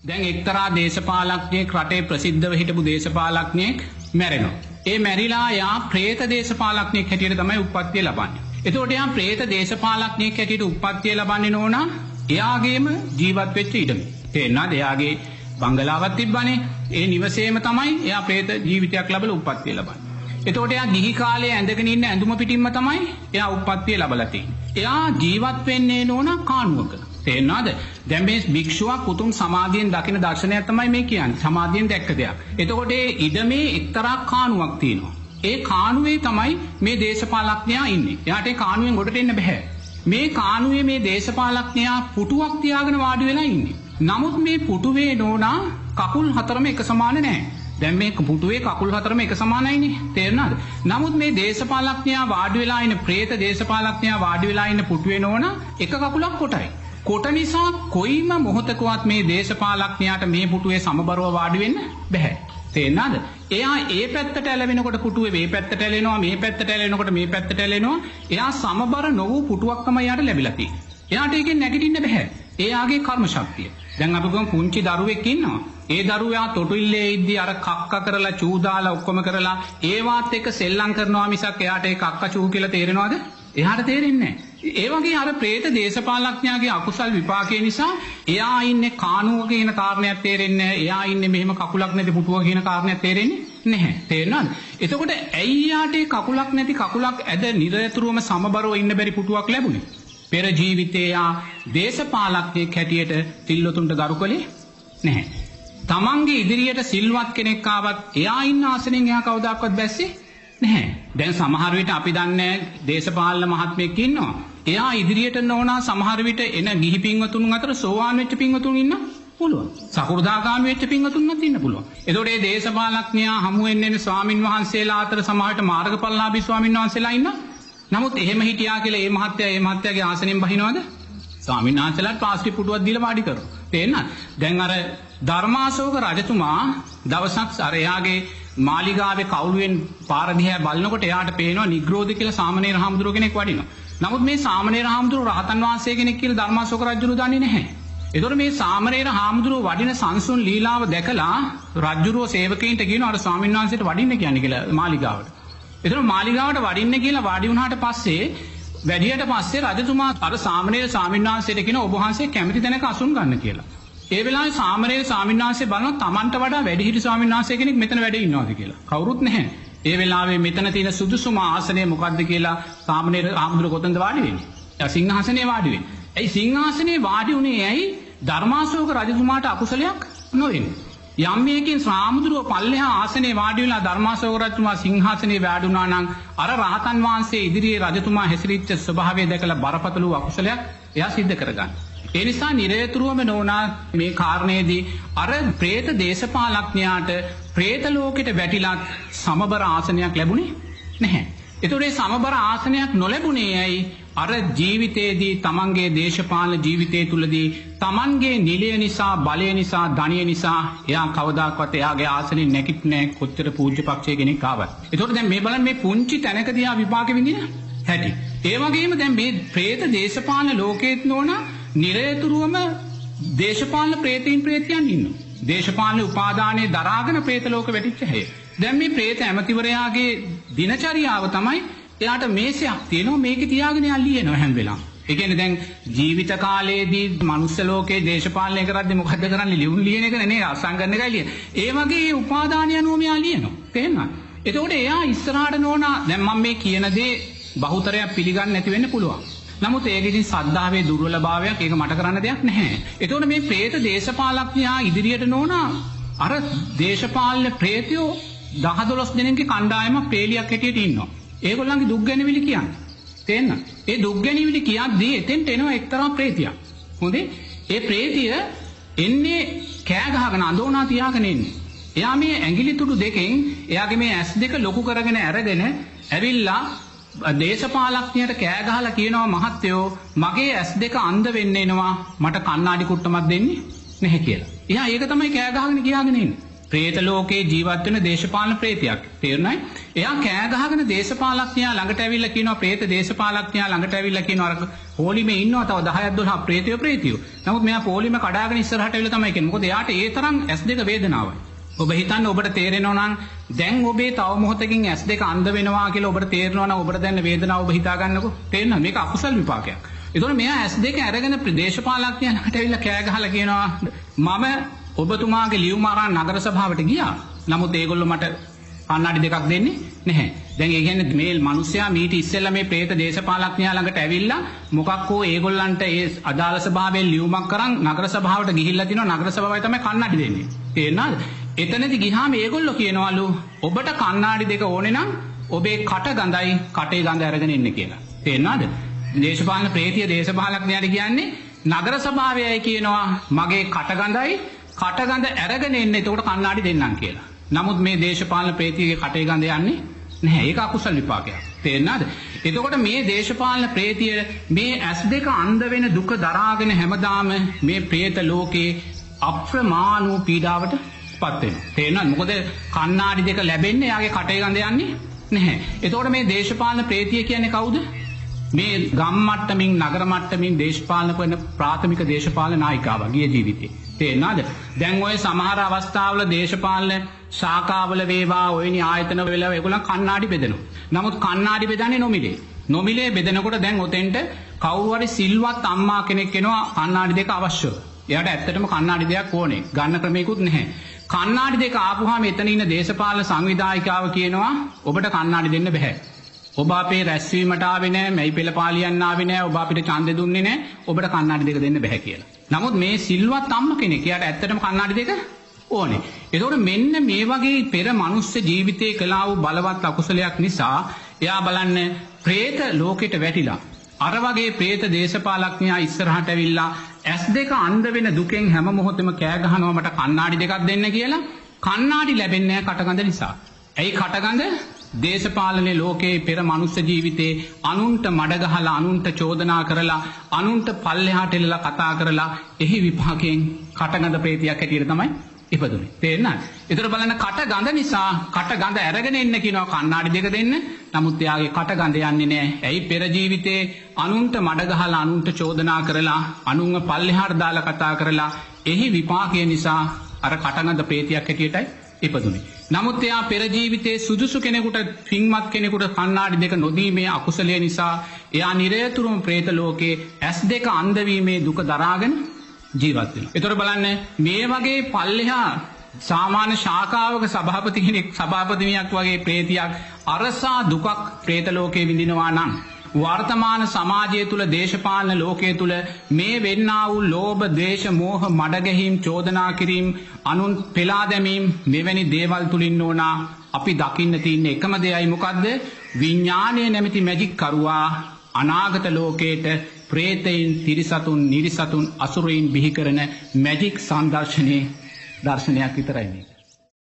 දැන් එක්තරා දේශපාලක්ඥයෙක් රටේ ප්‍රසිද්ධව හිටපු දේශපාලක්ඥයෙක් මැරෙනවා. ඒ මැරිලා යා ප්‍රේත දේශපාලක්ඥයෙක් හැටියට තමයි උපත්තිය ලබන්නේ. එතකොට යා ප්‍රේත දේශපාලක්ඥයෙක් හැටියට උපත්තිය ලබන්නේ නෝනා එයාගේම ජීවත් වෙච්ච ඉඩම. තේරෙනවා එයාගේ බංගලාවත් තිබ්බනේ ඒ නිවසේම තමයි එයා ප්‍රේත ජීවිතයක් ලබලා උපත්තිය ලබන්නේ. එතකොට එයා ගිහි කාලේ ඇඳගෙන ඉන්න ඇඳුම පිටින්ම තමයි එයා උපත්තිය ලබලා තියෙන්නේ. එයා ජීවත් වෙන්නේ නෝනා කානුවක. තේරෙනවද? දැන් මේ භික්ෂුවක් උතුම් සමාධියෙන් දකින දර්ශනයක් තමයි මේ කියන්නේ. සමාධියෙන් දැක්ක දෙයක්. එතකොට ඒ ඉඩමේ එක්තරා කානුවක් තියෙනවා. ඒ කානුවේ තමයි මේ දේශපාලඥයා ඉන්නේ. එයාට ඒ කානුවෙන් ගොඩට එන්න බෑ. මේ කානුවේ මේ දේශපාලඥයා පුටුවක් තියාගෙන වාඩි වෙලා ඉන්නේ. නමුත් මේ පුටුවේ නෝනා කකුල් හතරම එක සමාන නැහැ. දැන් මේ පුටුවේ කකුල් හතරම එක සමානයිනේ. තේරුණාද? නමුත් මේ දේශපාලඥයා වාඩි වෙලා ඉන්න ප්‍රේත දේශපාලඥයා වාඩි වෙලා ඉන්න පුටුවේ නෝනා එක කකුලක් කොටයි. කොට නිසා කොයිම මොහොතකවත් මේ දේශපාලක්ඥයාට මේ පුටුවේ සමබරව වාඩි වෙන්න බැහැ. තේරෙනවද? එයා ඒ පැත්තට ඇලවෙනකොට පුටුවේ මේ පැත්තට ඇලෙනවා මේ පැත්තට ඇලෙනකොට මේ පැත්තට ඇලෙනවා. එයා සමබර නොවූ පුටුවක් තමයි යාට ලැබිලා තියෙන්නේ. එයාට ඒකෙන් නැගිටින්න බෑ. එයාගේ කර්ම ශක්තිය. දැන් අපි ගමු පුංචි දරුවෙක් ඉන්නවා. ඒ දරුවා තොටිල්ලේ ඉද්දි අර කක්ක කරලා චූ දාලා ඔක්කොම කරලා ඒවාත් එක්ක සෙල්ලම් කරනවා මිසක් එයාට ඒ කක්ක චූ කියලා තේරෙනවද? එයාට තේරෙන්නේ නැහැ. ඒ වගේ අර പ്രേත දේශපාලඥයාගේ අකුසල් විපාකේ නිසා එයා ඉන්නේ කානුවක කියන කාරණයක් තේරෙන්නේ නැහැ. එයා ඉන්නේ මෙහෙම කකුලක් නැති පුටුවක කියන කාරණයක් තේරෙන්නේ නැහැ. තේරෙනවද? එතකොට ඇයි යාට කකුලක් නැති කකුලක් ඇද නිරතුරුවම සමබරව ඉන්න බැරි පුටුවක් ලැබුණේ? පෙර ජීවිතේ යා දේශපාලඥයෙක් හැටියට තිල්ලොතුන්ට ගරු කළේ නැහැ. තමන්ගේ ඉදිරියට සිල්වත් කෙනෙක් ආවත් එයා ඉන්න ආසනෙන් එයා කවදාකවත් බැස්සේ නැහැ. දැන් සමහර විට අපි දන්නේ දේශපාලන මහත්මයෙක් ඉන්නවා. එයා ඉදිරියට නොනා සමහර විට එන ගිහි පින්වතුන් අතර සෝවාන් වෙච්ච පින්වතුන් ඉන්න පුළුවන්. සකෘදාගාමී වෙච්ච පින්වතුන්වත් ඉන්න පුළුවන්. එතකොට මේ දේශපාලඥයා හමු වෙන්නේ ස්වාමින් වහන්සේලා අතර සමහරට මාර්ගඵලලාභී ස්වාමින් වහන්සේලා ඉන්න. නමුත් එහෙම හිටියා කියලා මේ මහත්තයා මේ මහත්තයාගේ ආසනෙන් බහිනවද? ස්වාමීන් වහන්සේලාට ප්ලාස්ටික් පුටුවක් දීලා වාඩි කරනවා. තේරෙනවද? දැන් අර ධර්මාශෝක රජතුමා දවසක් අර එයාගේ මාලිගාවේ කවුළුවෙන් පාර දිහා බලනකොට එයාට පේනවා නිග්‍රෝධ කියලා සාමණේර හාමුදුරුව කෙනෙක් වඩිනවා. නමුත් මේ සාමණේර හාමුදුරුව රහතන් වහන්සේ කෙනෙක් කියලා ධර්මාශෝක රජුරු දන්නේ නැහැ. ඒතකොට මේ සාමණේර හාමුදුරුව වඩින සංසුන් ලීලාව දැකලා රජුරුව සේවකයින්ට කියනවා අර ස්වාමීන් වහන්සේට වඩින්න කියන්නේ කියලා මාලිගාවට. ඒතකොට මාලිගාවට වඩින්න කියලා වාඩි වුණාට පස්සේ වැඩියට පස්සේ රජතුමා අර සාමණේර ස්වාමීන් වහන්සේට කියන ඔබ වහන්සේ කැමති තැනක අසුන් ගන්න කියලා. ඒ වෙලාවේ සාමණේර ස්වාමීන් වහන්සේ බලනවා Tamanට වඩා වැඩිහිටි ස්වාමීන් වහන්සේ කෙනෙක් මෙතන වැඩ ඉන්නවාද කියලා. කවුරුත් නැහැ. ඒ වෙලාවේ මෙතන තියෙන සුදුසුම ආසනය මොකද්ද කියලා සාමණේර ආමඳුර කොතනද වාඩි වෙන්නේ? එයා සිංහාසනේ වාඩි වෙන්නේ. ඇයි සිංහාසනේ වාඩි උනේ ඇයි? ධර්මාශෝක රජතුමාට අකුසලයක් නොවෙන්නේ. යම් මේකින් ශ්‍රාමුදුරුව පල්ලෙහා ආසනේ වාඩි වෙලා ධර්මාශෝක රජතුමා සිංහාසනේ වැඩ වුණා නම් අර රහතන් වහන්සේ ඉදිරියේ රජතුමා හැසිරිච්ච ස්වභාවය දැකලා බරපතල වූ අකුසලයක් එයා සිද්ධ කරගන්න. ඒ නිසා නිරේතුරුවම නෝනා මේ කාරණයේදී අර ප්‍රේත දේශපාලඥයාට ප්‍රේත ලෝකෙට වැටිලත් සමබර ආසනයක් ලැබුණේ නැහැ. එතකොට සමබර ආසනයක් නොලැබුණේ ඇයි? අර ජීවිතයේදී තමන්ගේ දේශපාලන ජීවිතය තුළදී තමන්ගේ නිලය නිසා බලය නිසා ධනය නිසා එයා කවදාක්වත් එයාගේ ආසනෙ නැකිට නෑ කොච්චර පූජ්‍ය පක්ෂය කෙනෙක් ආවත්. එතකොට දැන් මේ බලන්න මේ පුංචි තැනකදී ආ විපාක විඳින හැටි. ඒ වගේම දැන් මේ പ്രേත දේශපාලන ලෝකේත් නෝනා නිරේතුරුවම දේශපාලන ප්‍රේතීන් ප්‍රේතයන් ඉන්නවා. දේශපාලන උපාදානයේ දරාගෙන ප්‍රේත ලෝක වැටිච්ච හැය. දැන් මේ ප්‍රේත ඇමතිවරයාගේ දිනචරියාව තමයි එයාට මේසයක් තියෙනවා මේක තියාගෙන යා ලියනවා හැම වෙලාවෙම. ඒ කියන්නේ දැන් ජීවිත කාලයේදී මනුස්ස ලෝකේ දේශපාලනය කරද්දී මොකද්ද කරන්නේ ලියුම් ලියන එක නේ අසංගන්න එකයි ලියන. ඒ වගේ උපාදානය අනුව මෙයා ලියනවා. තේරෙනවද? එතකොට එයා ඉස්සරහට නෝනා දැන් මම මේ කියන දේ බහුතරයක් පිළිගන්නේ නැති වෙන්න පුළුවන්. නමුත් ඒක ඉතින් සද්ධාවේ දුර්වලභාවයක් ඒක මට කරන්න දෙයක් නැහැ. එතකොට මේ പ്രേත දේශපාලඥයා ඉදිරියට නෝනා අර දේශපාලන ප්‍රේතයෝ 10 12 දෙනෙක්ගේ කණ්ඩායමක් පේලියක් හැටියට ඉන්නවා. ඒගොල්ලන්ගේ දුක් ගැනවිලි කියන්නේ. තේන්න. ඒ දුක් ගැනවිලි කියද්දී එතෙන්ට එනවා එක්තරා ප්‍රේතියක්. හොඳේ? ඒ ප්‍රේතිය එන්නේ කෑ ගහගෙන අඳෝනා තියාගෙන එන්නේ. එයා මේ ඇඟිලි තුඩු දෙකෙන් එයාගේ මේ ඇස් දෙක ලොකු කරගෙන අරගෙන ඇවිල්ලා දේශපාලක්ඥයට කෑ ගහලා කියනවා මහත්තයෝ මගේ ඇස් දෙක අන්ධ වෙන්න එනවා මට කණ්ණාඩි කුට්ටමක් දෙන්නේ නැහැ කියලා. එයා ඒක තමයි කෑ ගහගෙන කියාගෙන ඉන්නේ. ප්‍රේත ලෝකේ ජීවත් වෙන දේශපාලන ප්‍රේතයක්. තේරුණායි? එයා කෑ ගහගෙන දේශපාලඥයා ළඟට ඇවිල්ලා කියනවා ප්‍රේත දේශපාලඥයා ළඟට ඇවිල්ලා කියනවා අර පොලිමේ ඉන්නවා තව 10ක් 12ක් ප්‍රේතයෝ ප්‍රේතියෝ. නමුත් මෙයා පොලිම කඩාගෙන ඉස්සරහට ඇවිල්ලා තමයි කියන්නේ. මොකද එයාට ඒ තරම් S2 වේදනාවයි. ඔබ හිතන්න ඔබට තේරෙනවා නම් දැන් ඔබේ තව මොහොතකින් S2 අන්ධ වෙනවා කියලා ඔබට තේරෙනවා නම් ඔබට දැන් වේදනාව ඔබ හිතා ගන්නකො. තේරෙනවද? මේක අකුසල් විපාකයක්. ඒතකොට මෙයා S2 අරගෙන දේශපාලඥයා ළඟට ඇවිල්ලා කෑ ගහලා කියනවා මම ඔබතුමාගේ ලියුම අරන් නගර සභාවට ගියා. නමුත් ඒගොල්ලෝ මට කන්නඩි දෙකක් දෙන්නේ නැහැ. දැන් ඒ කියන්නේ මේ මිනිස්සයා මීට ඉස්සෙල්ලා මේ പ്രേත දේශපාලඥයා ළඟට ඇවිල්ලා මොකක් හෝ ඒගොල්ලන්ට ඒ අදාළ සභාවෙන් ලියුමක් කරන් නගර සභාවට ගිහිල්ලා තිනවා නගර සභාවයි තමයි කන්නඩි දෙන්නේ. තේරෙනවද? එතනදි ගිහාම ඒගොල්ලෝ කියනවලු ඔබට කන්නාඩි දෙක ඕනේ නම් ඔබේ කට ගඳයි කටේ ගඳ අරගෙන ඉන්න කියලා. තේරෙනවද? දේශපාලන ප්‍රේතිය දේශපාලඥයාට කියන්නේ නගර සභාවයයි කියනවා මගේ කට ගඳයි කටගඳ ඇරගෙන එන්න එතකොට කන්නාඩි දෙන්නම් කියලා. නමුත් මේ දේශපාලන ප්‍රේතියගේ කටේ ගඳ යන්නේ නැහැ. ඒක අකුසල විපාකයක්. තේරෙනවද? එතකොට මේ දේශපාලන ප්‍රේතිය මේ S2 අන්ධ වෙන දුක දරාගෙන හැමදාම මේ പ്രേත ලෝකේ අප්‍රමාණ වූ පීඩාවට පත් වෙනවා. තේරෙනවද? මොකද කන්නාඩි දෙක ලැබෙන්නේ යාගේ කටේ ගඳ යන්නේ නැහැ. එතකොට මේ දේශපාලන ප්‍රේතිය කියන්නේ කවුද? මේ ගම් මට්ටමින් නගර මට්ටමින් දේශපාලන කරන ප්‍රාථමික දේශපාලන නායිකාව ගිය ජීවිතේ. තේරෙනවද? දැන් ඔය සමහර අවස්ථාවල දේශපාලන ශාඛාවල වේවා ඔයනි ආයතන වල ඒගොල්ලන් කණ්ණාඩි බෙදනවා. නමුත් කණ්ණාඩි බෙදන්නේ නොමිලේ. නොමිලේ බෙදනකොට දැන් ඔතෙන්ට කවුරු හරි සිල්වත් අම්මා කෙනෙක් එනවා කණ්ණාඩි දෙක අවශ්‍යව. එයාට ඇත්තටම කණ්ණාඩි දෙයක් ඕනේ. ගන්න ක්‍රමයකුත් නැහැ. කණ්ණාඩි දෙක ආපුහාම එතන ඉන්න දේශපාලන සංවිධායකාව කියනවා ඔබට කණ්ණාඩි දෙන්න බෑ. ඔබ අපේ රැස්වීමට ආවේ නෑ, මෙයි පෙළ පාලියන්න ආවේ නෑ, ඔබ අපිට ඡන්දෙ දුන්නේ නෑ, ඔබට කණ්ණාඩි දෙක දෙන්න බෑ කියලා. නමුත් මේ සිල්වත් අම්ම කෙනෙක් යාට ඇත්තටම කණ්ණාඩි දෙක ඕනේ. ඒතකොට මෙන්න මේ වගේ පෙර මනුස්ස ජීවිතයේ කළා වූ බලවත් අකුසලයක් නිසා එයා බලන්න പ്രേත ලෝකෙට වැටිලා අර වගේ പ്രേත දේශපාලඥයා ඉස්සරහට ඇවිල්ලා S2 අන්ධ වෙන දුකෙන් හැම මොහොතෙම කෑ ගහනවා මට කණ්ණාඩි දෙකක් දෙන්න කියලා කණ්ණාඩි ලැබෙන්නේ නැහැ කටගඳ නිසා. ඇයි කටගඳ දේශපාලනය ලෝකයේ පෙර මනුස්ස ජීවිතේ අනුන්ට මඩගහලා අනුන්ට චෝදනා කරලා අනුන්ට පල්ලෙහාට එල්ලලා කතා කරලා එහි විපාකයෙන් කටගඳ ප්‍රේතියක් හැටියට තමයි ඉපදුනේ. තේරෙනවද? ඒතර බලන්න කට ගඳ නිසා කට ගඳ අරගෙන එන්න කියනවා කණ්ණාඩි දෙක දෙන්න. නමුත් එයාගේ කට ගඳ යන්නේ නැහැ. ඇයි පෙර ජීවිතේ අනුන්ට මඩගහලා අනුන්ට චෝදනා කරලා අනුන්ව පල්ලෙහාට දාලා කතා කරලා එහි විපාකය නිසා අර කටගඳ ප්‍රේතියක් හැටියටයි ඉපදුනේ. නමුත් එයා පෙරජීවිතේ සුදුසු කෙනෙකුට පින්මත් කෙනෙකුට කන්නාඩි දෙක නොදීමේ අකුසලය නිසා එයා නිරේතුරුම් ප්‍රේත ලෝකේ ඇස් දෙක අන්දවීමේ දුක දරාගෙන ජීවත්වෙන. එතොර බලන්න මේ වගේ පල්ලෙහා සාමාන්‍ය ශාකාවක සභාපති කෙනෙක් සභාපතිනියක් වගේ ප්‍රේතියක් අරසා දුකක් ප්‍රේතලෝකයේ විඳිනවා නම්. වර්තමාන සමාජය තුළ දේශපාලන ලෝකය තුළ මේ වෙන්නාවූ ලෝබ දේශ මෝහ මඩගැහිම් චෝදනා කිරීම් අනුන් පෙලා දැමීම් මෙවැනි දේවල් තුළින් ඕනා අපි දකින්න තියන්න එකම දෙයයි මොකක්ද විඤ්ඥානය නැමති මැජික්කරුවා අනාගත ලෝකයට ප්‍රේතයින් තිරිසතුන් නිරිසතුන් අසුරයින් බිහි කරන මැජික් සංදර්ශනය දර්ශනයක් විතරයින්නේ.